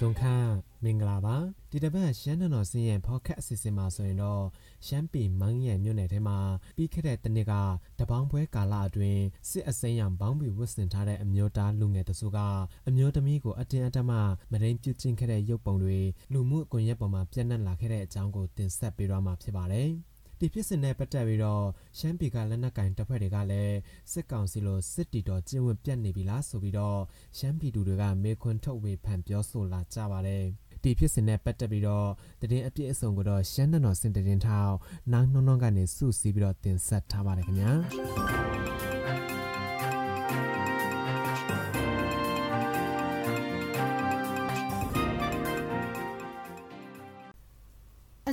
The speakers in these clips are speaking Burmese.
ဆုံခန့်မင်္ဂလာပါဒီတစ်ပတ်ရှမ်းတော်စင်းရဲ့ဖောက်ခက်အစီအစဉ်မှာဆိုရင်တော့ရှမ်းပြည်မန်းရံမြို့နယ်ထဲမှာပြီးခဲ့တဲ့တနေ့ကတပေါင်းပွဲကာလအတွင်းစစ်အစိမ်းရောင်ဘောင်းဘီဝတ်ဆင်ထားတဲ့အမျိုးသားလူငယ်တစုကအမျိုးသမီးကိုအတင်းအဓမ္မမရင်းပြုတ်ကျင့်ခဲ့တဲ့ရုပ်ပုံတွေလူမှုကွန်ရက်ပေါ်မှာပြန့်နှံ့လာခဲ့တဲ့အကြောင်းကိုတင်ဆက်ပေးတော့မှာဖြစ်ပါတယ် ဒီဖြစ်စဉ်နဲ့ပတ်သက်ပြီးတော့ရှမ်းပြည်ကလက်နက်ကင်တပ်ဖွဲ့တွေကလည်းစစ်ကောင်စီလိုစစ်တီတော်ကျင်းဝင်ပြတ်နေပြီလားဆိုပြီးတော့ရှမ်းပြည်သူတွေကမေခွန်းထုတ်ဝေဖန်ပြောဆိုလာကြပါတယ်ဒီဖြစ်စဉ်နဲ့ပတ်သက်ပြီးတော့တည်င်းအပြည့်အစုံကိုတော့ရှမ်းနယ်တော်စင်တရင်ထောက်နောက်နှုံနှုံကနေစုစည်းပြီးတော့တင်ဆက်ထားပါတယ်ခင်ဗျာ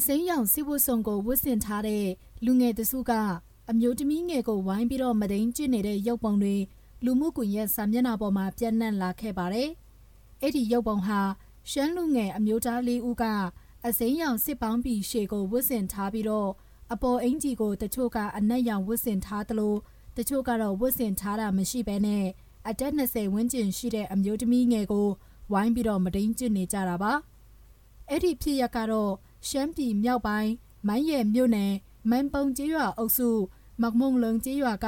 စိမ်းရောင်စီဝတ်ဆုံကိုဝတ်ဆင်ထားတဲ့လူငယ်တစုကအမျိုးသမီးငယ်ကိုဝိုင်းပြီးတော့မဒိန်ကျင့်နေတဲ့ရုပ်ပုံတွေလူမှုကွန်ရက်စာမျက်နှာပေါ်မှာပြန့်နှံ့လာခဲ့ပါတယ်။အဲ့ဒီရုပ်ပုံဟာရှမ်းလူငယ်အမျိုးသားလေးဦးကအစိမ်းရောင်စစ်ပေါင်းပြီးရှေကိုဝတ်ဆင်ထားပြီးတော့အပေါ်အင်ဂျီကိုတချို့ကအနက်ရောင်ဝတ်ဆင်ထားသလိုတချို့ကတော့ဝတ်ဆင်ထားတာမရှိဘဲနဲ့အသက်20ဝန်းကျင်ရှိတဲ့အမျိုးသမီးငယ်ကိုဝိုင်းပြီးတော့မဒိန်ကျင့်နေကြတာပါ။အဲ့ဒီဖြစ်ရကတော့ ရှမ်းပြည်မြောက်ပိုင်းမိုင်းရဲမြို့နယ်မန်ပုံကျေးရွာအုပ်စုမကမုံလုံကျေးရွာက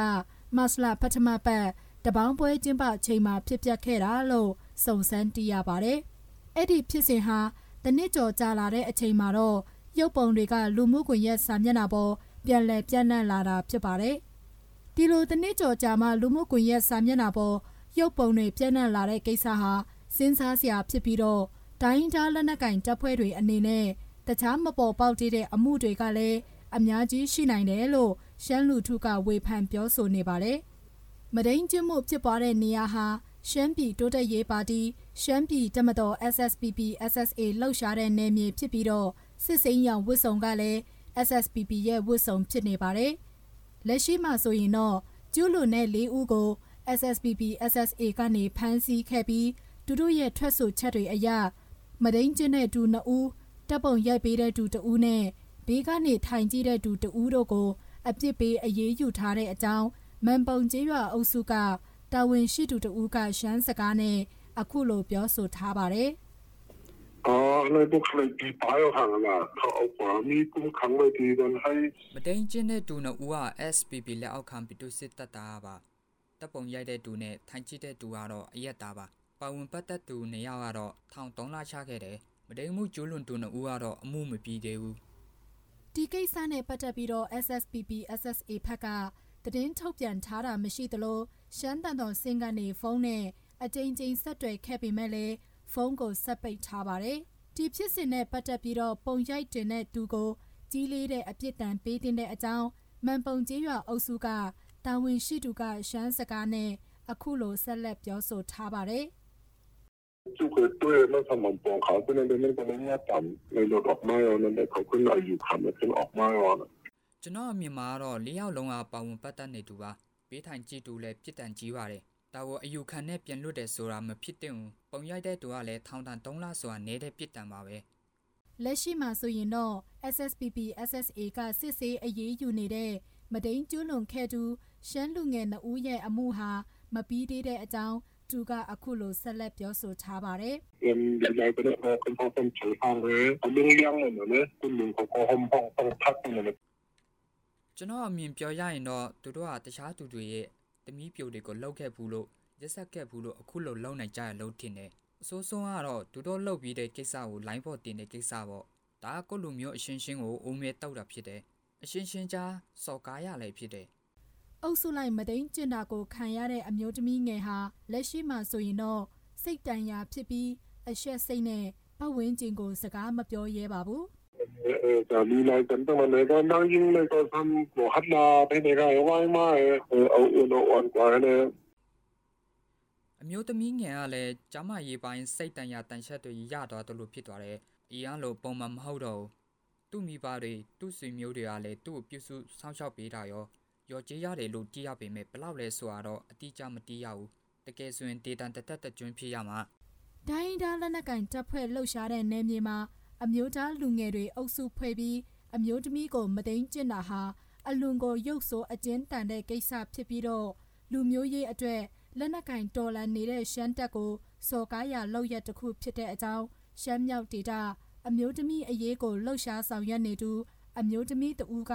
မဆလာပထမပတ်တပေါင်းပွဲကျင်းပချိန်မှာဖြစ်ပျက်ခဲ့တာလို့စုံစမ်းသိရပါတယ်။အဲ့ဒီဖြစ်စဉ်ဟာတနစ်ကျော်ကြာလာတဲ့အချိန်မှာတော့ရုပ်ပုံတွေကလူမှုကွန်ရက်စာမျက်နှာပေါ်ပြန်လည်ပြန့်နှံ့လာတာဖြစ်ပါတယ်။ဒီလိုတနစ်ကျော်ကြာမှလူမှုကွန်ရက်စာမျက်နှာပေါ်ရုပ်ပုံတွေပြန့်နှံ့လာတဲ့ကိစ္စဟာစဉ်းစားစရာဖြစ်ပြီးတော့ဒိုင်းသားလက်နက်ကင်တပ်ဖွဲ့တွေအနေနဲ့ တခြားမပေါ်ပေါက်သေးတဲ့အမှုတွေကလည်းအများကြီးရှိနိုင်တယ်လို့ရှမ်းလူထုကဝေဖန်ပြောဆိုနေပါတယ်။မဒိန်ကျမှုဖြစ်ပွားတဲ့နေရာဟာရှမ်းပြည်တိုးတက်ရေးပါတီရှမ်းပြည်တမတော် SSPP SSA လှုပ်ရှားတဲ့နယ်မြေဖြစ်ပြီးတော့စစ်စိမ်းရောင်ဝစ်စုံကလည်း SSPP ရဲ့ဝစ်စုံဖြစ်နေပါတယ်။လက်ရှိမှာဆိုရင်တော့ကျူးလွန်တဲ့၄ဦးကို SSPP SSA ကနေဖမ်းဆီးခဲ့ပြီးသူတို့ရဲ့ထွက်ဆိုချက်တွေအရမဒိန်ကျတဲ့သူ2ဦး တပ်ပုံရိုက်ပေးတဲ့သူတဦးနဲ့ဘေးကနေထိုင်ကြည့်တဲ့သူတဦးတို့ကိုအပြစ်ပေးအရေးယူထားတဲ့အကြောင်းမန်ပုံကျေးရွာအုပ်စုကတာဝန်ရှိသူတဦးကရှမ်းစကားနဲ့အခုလိုပြောဆိုထားပါတယ်။အော်လည်းဘုခလိုက်ဒီပါရဟန်လာခေါအကွာမီကုခံလိုက်ဒီဒန်ဟိုင်မတိန်ချင်းတဲ့တူနဦးက SPP လက်အောက်ခံပီတုစစ်တပ်သားပါတပ်ပုံရိုက်တဲ့တူနဲ့ထိုင်ကြည့်တဲ့တူကတော့အရက်သားပါပါဝင်ပတ်သက်သူနေရောက်ကတော့ထောင်3လချခဲ့တယ် မတိမ်မှုကျိုးလွန်သူနှစ်ဦးကတော့အမှုမပြီးသေးဘူးဒီကိစ္စနဲ့ပတ်သက်ပြီးတော့ SSPP SSA ဖက်ကတည်င်းထုတ်ပြန်ထားတာမရှိသလိုရှမ်းတန်တော်စင်ကနေဖုန်းနဲ့အကြိမ်ကြိမ်ဆက်တွေခဲ့ပေမဲ့လည်းဖုန်းကိုဆက်ပိတ်ထားပါတယ်ဒီဖြစ်စဉ်နဲ့ပတ်သက်ပြီးတော့ပုံရိုက်တင်တဲ့သူကိုကြီးလေးတဲ့အပြစ်ဒဏ်ပေးတဲ့အကြောင်းမန်ပုံကျေးရွာအုပ်စုကတာဝန်ရှိသူကရှမ်းစကားနဲ့အခုလိုဆက်လက်ပြောဆိုထားပါတယ် 就会对那他们帮考的那个那个人家等那个ออกมาရောနဲ့เขาขึ้นอายุคันเป็นออกมาရောကျွန်တော်အမြင်မှာတော့၄ယောက်လုံးကပါဝင်ပတ်သက်နေသူပါပေးထိုင်ကြည့်တူလဲပြစ်ဒဏ်ကြီးပါတယ်ဒါကိုအယူခံနဲ့ပြန်လွတ်တယ်ဆိုတာမဖြစ်တဲ့ဘူးပုံရိုက်တဲ့သူကလည်းထောင်ဒဏ်3လဆိုတာနေတဲ့ပြစ်ဒဏ်ပါပဲလက်ရှိမှာဆိုရင်တော့ SSPP SSA ကစစ်ဆေးအရေးယူနေတဲ့မဒိန်ကျွလွန်ခဲ့သူရှမ်းလူငယ်နှဦးရဲ့အမှုဟာမပြီးသေးတဲ့အကြောင်း သူကအခုလိုဆက်လက်ပြောဆိုထားပါတယ်။အမ်ဒီလိုက်တဲ့ဟောကွန်ဖုန်းချေအောင်လေအလုံးရမ်းနေတယ်ကုလူကိုဟောဟောဟောဟောထပ်နေတယ်ကျွန်တော်အမြင်ပြောရရင်တော့သူတို့ကတခြားသူတွေရဲ့တမီးပြိုတွေကိုလှုပ်ခဲ့ဘူးလို့ရက်ဆက်ခဲ့ဘူးလို့အခုလိုလုံနိုင်ကြရလို့ထင်တယ်အစိုးဆုံးကတော့သူတို့လှုပ်ပြီးတဲ့ကိစ္စကိုလိုင်းပေါ်တင်တဲ့ကိစ္စပေါ့ဒါကကိုလူမျိုးအရှင်းရှင်းကိုအုံမဲတောက်တာဖြစ်တယ်အရှင်းရှင်းကြားစော်ကားရလည်းဖြစ်တယ် အုပ်စုလိုက်မသိန်းကျင်တာကိုခံရတဲ့အမျိုးသမီးငယ်ဟာလက်ရှိမှာဆိုရင်တော့စိတ်တန်ရာဖြစ်ပြီးအရှက်စိတ်နဲ့ပတ်ဝန်းကျင်ကိုစကားမပြောရဲပါဘူး။ဒါလီလိုက်တန်တမနေကနောင်းရင်လည်းတော့ဆမ်ကိုဟတ်လာတဲ့နေကရောဝိုင်းမအဲအိုအိုနိုဝန်ကွာနေအမျိုးသမီးငယ်ကလည်းကျမရေးပိုင်းစိတ်တန်ရာတန်ရှက်တွေရသွားတယ်လို့ဖြစ်သွားတယ်။အီအားလိုပုံမှန်မဟုတ်တော့ဘူး။သူ့မိဘတွေသူ့ဆွေမျိုးတွေကလည်းသူ့ကိုပြုစုစောင့်ရှောက်ပေးတာရော ရော်ကြေးရတယ်လို့ကြည့်ရပေမဲ့ဘလောက်လဲဆိုတော့အတိအကျမတီးရဘူးတကယ်ဆိုရင်ဒေတာတသက်တကျွန်းဖြစ်ရမှာဒိုင်းဒါလက်နက်ကင်တပ်ဖွဲ့လှုပ်ရှားတဲ့နယ်မြေမှာအမျိုးသားလူငယ်တွေအုပ်စုဖွဲ့ပြီးအမျိုးသမီးကိုမတိန်ကျင့်တာဟာအလွန်ကိုရုပ်ဆိုးအကျဉ်းတန်တဲ့ကိစ္စဖြစ်ပြီးတော့လူမျိုးရေးအတွက်လက်နက်ကင်တော်လန်နေတဲ့ရှမ်းတပ်ကိုစော်ကားရလောက်ရက်တစ်ခုဖြစ်တဲ့အကြောင်းရှမ်းမြောက်ဒေတာအမျိုးသမီးအရေးကိုလှုပ်ရှားဆောင်ရွက်နေသူအမျိုးသမီးတဦးက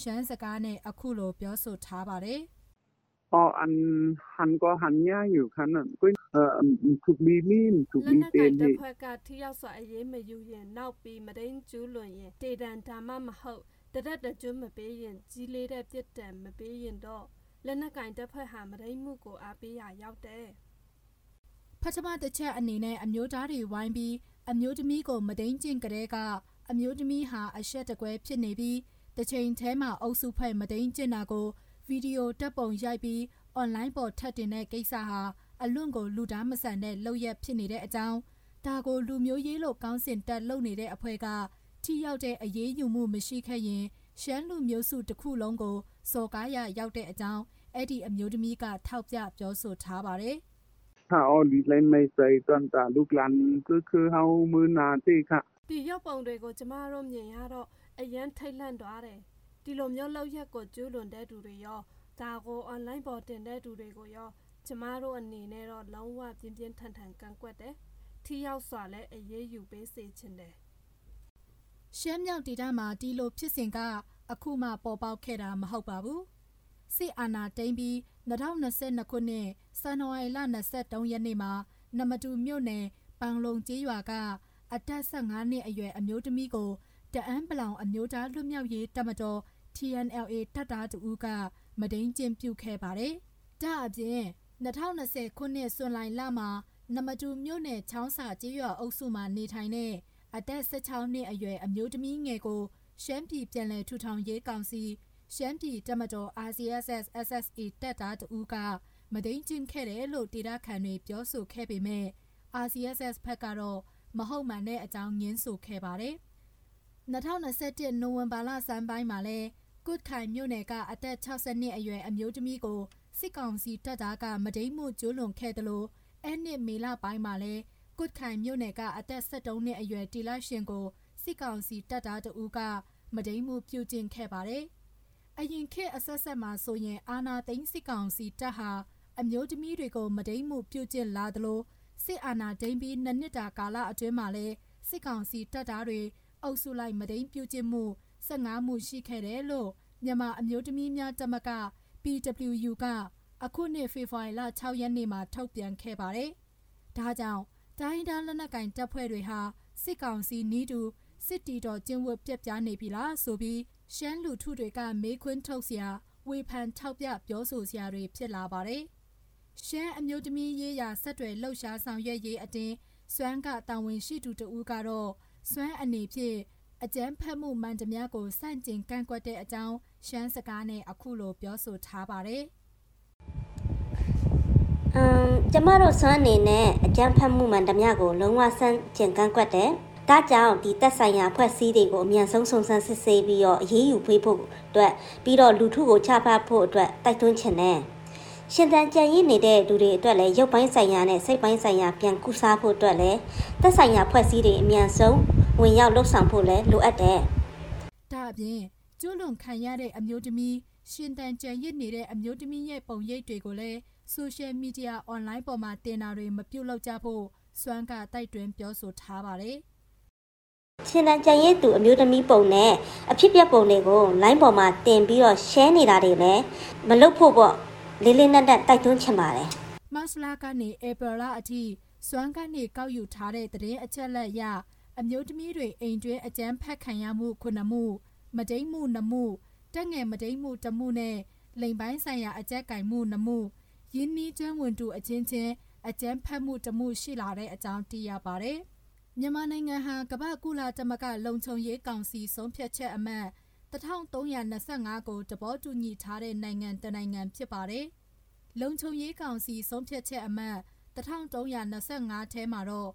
ရှမ်းစကားနဲ့အခုလိုပြောဆိုထားပါတယ်။အော်အန်ဟန်ကောဟန်ညာอยู่ခနကွင်းအမ်သူမီမီသူမီတေနေလက်နက်ကတိရောက်စွာအရေးမယူရင်နောက်ပြီးမဒိန်ကျူးလွန်ရင်တေတန်ဒါမှမဟုတ်တရက်တကျွန်းမပေးရင်ကြီးလေးတဲ့ပြစ်ဒဏ်မပေးရင်တော့လက်နက်ကင်တပ်ဖွဲ့ဟာမဒိန်မှုကိုအားပေးရရောက်တယ်။ပထမတစ်ချက်အနေနဲ့အမျိုးသားတွေဝိုင်းပြီးအမျိုးသမီးကိုမဒိန်ကျင့်ကြတဲ့ကအမျိုးသမီးဟာအဆက်တကွဲဖြစ်နေပြီး ။တစ်ချိန်တည်းမှာအုပ်စုဖွဲ့မတိန်ကျင်တာကိုဗီဒီယိုတပ်ပုံရိုက်ပြီးအွန်လိုင်းပေါ်ထပ်တင်တဲ့ကိစ္စဟာအလွန့်ကိုလူသားမဆန်တဲ့လုပ်ရက်ဖြစ်နေတဲ့အကြောင်းဒါကိုလူမျိုးရေးလို့ကောင်းစင်တက်လုပ်နေတဲ့အဖွဲ့ကထိရောက်တဲ့အရေးယူမှုမရှိခဲ့ရင်ရှမ်းလူမျိုးစုတစ်ခုလုံးကိုစော်ကားရရောက်တဲ့အကြောင်းအဲ့ဒီအမျိုးသမီးကထောက်ပြပြောဆိုထားပါတယ်။ဟာအော်ဒီလိုင်းမိုက်ဆိုင်တန်တာလူကလန်ကခဟောင်းမနာတိခ။ဒီရောက်ပုံတွေကိုကျမတို့မြင်ရတော့ အရန်ထိတ်လန့်သွားတယ်ဒီလိုမျိုးလောက်ရက်ကိုကျူးလွန်တဲ့သူတွေရောဒါကိုအွန်လိုင်းပေါ်တင်တဲ့သူတွေကိုရောကျမတို့အနေနဲ့တော့လုံးဝပြင်းပြင်းထန်ထန်ကန့်ကွက်တယ်ထိရောက်စွာလဲအရေးယူပေးစေချင်တယ်ရှမ်းမြောက်ဒေသမှာဒီလိုဖြစ်စဉ်က အခုမှပေါ်ပေါက်ခဲ့တာမဟုတ်ပါဘူးစစ်အာဏာသိမ်းပြီး2022ခုနှစ်ဇန်နဝါရီလ23ရက်နေ့မှာနမတူမြို့နယ်ပန်းလုံကျေးရွာကအသက်15နှစ်အရွယ်အမျိုးသမီးကို တအန်းပလောင်အမျိုးသားလွတ်မြောက်ရေးတပ်မတော် TNLA တပ်သားတူကမဒိန်ကျင်ပြုခဲ့ပါတယ်။ဒါအပြင်2020ခုနှစ်ဇွန်လလမှာနမတူမြို့နယ်ချောင်းစာကျေးရွာအုပ်စုမှာနေထိုင်တဲ့အသက်16နှစ်အရွယ်အမျိုးသမီးငယ်ကိုရှမ်းပြည်ပြည်နယ်ထူထောင်ရေးကောင်စီရှမ်းပြည်တပ်မတော် RCSS SSA တပ်သားတူကမဒိန်ကျင်ခဲ့တယ်လို့ဒေတာခန်တွေပြောဆိုခဲ့ပေမဲ့ RCSS ဘက်ကတော့မဟုတ်မှန်တဲ့အကြောင်းငင်းဆိုခဲ့ပါတယ်။ 2021နိုဝင်ဘာလဆန်းပိုင်းမှာလဲကုတ်ခိုင်မြို့နယ်ကအသက်60နှစ်အရွယ်အမျိုးသမီးကိုစစ်ကောင်စီတပ်သားကမဒိန်မှုကျူးလွန်ခဲ့တယ်လို့အဲ့နှစ်မေလပိုင်းမှာလဲကုတ်ခိုင်မြို့နယ်ကအသက်73နှစ်အရွယ်တီလာရှင်ကိုစစ်ကောင်စီတပ်သားတဦးကမဒိန်မှုပြုကျင့်ခဲ့ပါတယ်။အရင်ခေတ်အဆက်ဆက်မှာဆိုရင်အာနာသိန်းစစ်ကောင်စီတပ်ဟာအမျိုးသမီးတွေကိုမဒိန်မှုပြုကျင့်လာသလိုစစ်အာဏာသိမ်းပြီးနှစ်နှစ်တာကာလအတွင်းမှာလဲစစ်ကောင်စီတပ်သားတွေ အုပ်စုလိုက်မဒိန်ပြုကျင့်မှု15မှုရှိခဲ့တယ်လို့မြန်မာအမျိုးသမီးများတမက PWU ကအခုနှစ်ဖေဖော်ဝါရီလ6ရက်နေ့မှာထုတ်ပြန်ခဲ့ပါတယ်။ဒါကြောင့်တိုင်းဒါလက်နက်ကင်တပ်ဖွဲ့တွေဟာစစ်ကောင်စီနီးတူစစ်တီတော်ကျင်းဝတ်ပြက်ပြားနေပြီလားဆိုပြီးရှမ်းလူထုတွေကမေးခွန်းထုတ်စရာဝေဖန်ထောက်ပြပြောဆိုစရာတွေဖြစ်လာပါတယ်။ရှမ်းအမျိုးသမီးရေးရာဆက်တွယ်လှုပ်ရှားဆောင်ရွက်ရေးအတင်းစွမ်းကတာဝန်ရှိသူတဦးကတော့ စွမ်းအနေဖြင့်အကြမ်းဖက်မှုမှန်သမျှကိုစန့်ကျင်ကန့်ကွက်တဲ့အကြောင်းရှမ်းစကားနဲ့အခုလိုပြောဆိုထားပါတယ်။အမ်ကျမတို့စွမ်းအနေနဲ့အကြမ်းဖက်မှုမှန်သမျှကိုလုံးဝဆန့်ကျင်ကန့်ကွက်တယ်။ဒါကြောင့်ဒီတက်ဆိုင်ရာဖွဲ့စည်းတွေကိုအမြန်ဆုံးစုံစမ်းစစ်ဆေးပြီးတော့အရေးယူပေးဖို့အတွက်ပြီးတော့လူထုကိုချပဖို့အတွက်တိုက်တွန်းချင်တယ်။ရှင်တန်ကြံရည်နေတဲ့လူတွေအတွက်လည်းရုပ်ပိုင်းဆိုင်ရာနဲ့စိတ်ပိုင်းဆိုင်ရာပြန်ကုစားဖို့အတွက်လည်းတက်ဆိုင်ရာဖွဲ့စည်းတွေအမြန်ဆုံး ဝင်ရောက်လှုပ်ဆောင်ဖို့လည်းလိုအပ်တယ်ဒါအပြင်ကျွလွန်ခံရတဲ့အမျိုးသမီးရှင်တန်ကြံရစ်နေတဲ့အမျိုးသမီးရဲ့ပုံရိပ်တွေကိုလည်းဆိုရှယ်မီဒီယာအွန်လိုင်းပေါ်မှာတင်တာတွေမပြုတ်လောက်ကြဖို့စွမ်းကတိုက်တွန်းပြောဆိုထားပါတယ်။ရှင်တန်ကြံရည်သူအမျိုးသမီးပုံနဲ့အဖြစ်ပြက်ပုံတွေကို line ပေါ်မှာတင်ပြီးတော့ share နေတာတွေလည်းမလုပ်ဖို့ပေါ့လေးလေးနက်နက်တိုက်တွန်းချင်ပါတယ်မတ်လကနေဧပြီလအထိစွမ်းကနေကောက်ယူထားတဲ့သတင်းအချက်လက်အရ အမျိုးသမီးတွေအိမ်တွင်းအကြမ်းဖက်ခံရမှုခုနှစ်မှုမဒိမ့်မှုနှစ်မှုတက်ငယ်မဒိမ့်မှုတစ်မှုနဲ့လိမ်ပိုင်းဆိုင်ရာအကြက်ကင်မှုနှစ်မှုရင်းနှီးကျွမ်းဝင်သူအချင်းချင်းအကြမ်းဖက်မှုတစ်မှုရှိလာတဲ့အကြောင်းသိရပါတယ်။မြန်မာနိုင်ငံဟာကမ္ဘာကုလသမဂ္ဂလုံခြုံရေးကောင်စီဆုံးဖြတ်ချက်အမှတ်1325ကိုတဘောတူညီထားတဲ့နိုင်ငံတစ်နိုင်ငံဖြစ်ပါတယ်။လုံခြုံရေးကောင်စီဆုံးဖြတ်ချက်အမှတ်1325ထဲမှာတော့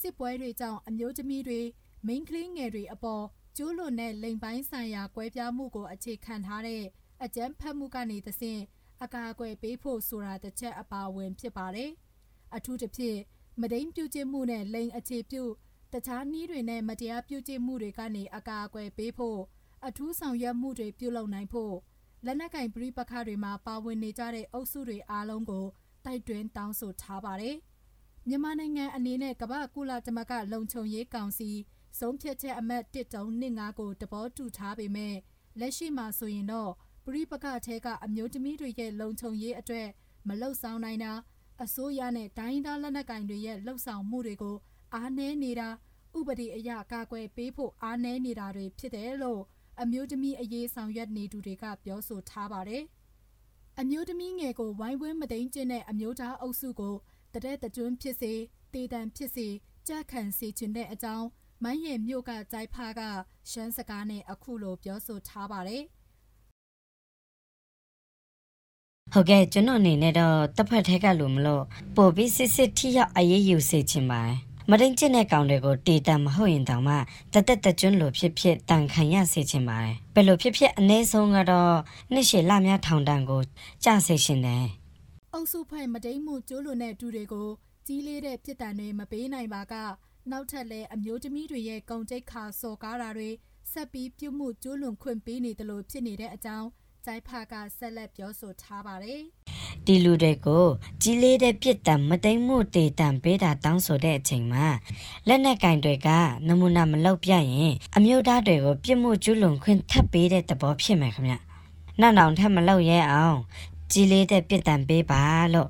စစ်ပွဲတွေကြောင့်အမျိုးသမီးတွေမိန်းကလေးငယ်တွေအပေါ်ကျူးလွန်တဲ့လိမ်ပိုင်းဆိုင်ရာကွဲပြားမှုကိုအခြေခံထားတဲ့အကြမ်းဖက်မှုကနေသဖြင့်အကာအကွယ်ပေးဖို့ဆိုတာတစ်ချက်အပါအဝင်ဖြစ်ပါတယ်။အထူးသဖြင့်မဒိန်ပြုကျင့်မှုနဲ့လိန်အခြေပြုတခြားနည်းတွေနဲ့မတရားပြုကျင့်မှုတွေကနေအကာအကွယ်ပေးဖို့အထူးဆောင်ရွက်မှုတွေပြုလုပ်နိုင်ဖို့လက်နက်ကင်ပြည်ပခါတွေမှာပါဝင်နေကြတဲ့အုပ်စုတွေအားလုံးကိုတိုက်တွန်းတောင်းဆိုထားပါတယ်။ မြန်မာနိုင်ငံအနေနဲ့ကမ္ဘာကုလသမဂ္ဂလုံခြုံရေးကောင်စီဆုံးဖြတ်ချက်အမှတ်1.25ကိုတဘောတူထားပေမဲ့လက်ရှိမှာဆိုရင်တော့ပြိပကထဲကအမျိုးသမီးတွေရဲ့လုံခြုံရေးအတွက်မလုံဆောင်နိုင်တာအစိုးရနဲ့တိုင်းဒေသလက်နက်ကိုင်တွေရဲ့လှုပ်ဆောင်မှုတွေကိုအားနည်းနေတာဥပဒေအရကာကွယ်ပေးဖို့အားနည်းနေတာတွေဖြစ်တယ်လို့အမျိုးသမီးအရေးဆောင်ရွက်နေသူတွေကပြောဆိုထားပါတယ်။အမျိုးသမီးငယ်ကိုဝိုင်းဝန်းမသိမ်းကျင့်တဲ့အမျိုးသားအုပ်စုကို တတဲ့တကျွန်းဖြစ်စေတေတံဖြစ်စေကြက်ခံစေခြင်းတဲ့အကြောင်းမိုင်းရဲ့မြို့ကကြိုက်ဖားကရှမ်းစကားနဲ့အခုလိုပြောဆိုထားပါတယ်။ဟုတ်ကဲ့ကျွန်တော်အနေနဲ့တော့တစ်ဖက်ထဲကလို့မလို့ပို့ပြီးစစ်စစ်ထိရောက်အရေးယူစေချင်ပါတယ်မတိန်ကျင့်တဲ့ကောင်တွေကိုတေတံမဟုတ်ရင်တောင်မှတသက်တကျွန်းလိုဖြစ်ဖြစ်တန်ခံရစေချင်ပါတယ်ဘယ်လိုဖြစ်ဖြစ်အ ਨੇ ဆုံးကတော့နှစ်ရှည်လများထောင်တန်းကိုကြစေရှင်တယ် အုပ်စုဖွဲ့မတိမ်မှုကျိုးလွန်တဲ့သူတွေကိုကြီးလေးတဲ့ပြစ်ဒဏ်တွေမပေးနိုင်ပါကနောက်ထပ်လည်းအမျိုးသမီးတွေရဲ့ဂုံတိတ်ခါစော်ကားတာတွေဆက်ပြီးပြုမှုကျိုးလွန်ခွင့်ပေးနေတယ်လို့ဖြစ်နေတဲ့အကြောင်းကြိုက်ဖာကဆက်လက်ပြောဆိုထားပါတယ်ဒီလူတွေကိုကြီးလေးတဲ့ပြစ်ဒဏ်မတိမ်မှုတေတံပေးတာတောင်းဆိုတဲ့အချိန်မှာလက်နက်ကင်တွေကနမူနာမလောက်ပြရင်အမျိုးသားတွေကိုပြစ်မှုကျူးလွန်ခွင့်ထပ်ပေးတဲ့သဘောဖြစ်မယ်ခင်ဗျနောက်နောက်ထပ်မလောက်ရဲအောင် ကြီးလေးတဲ့ပြစ်ဒဏ်ပေးပါလို့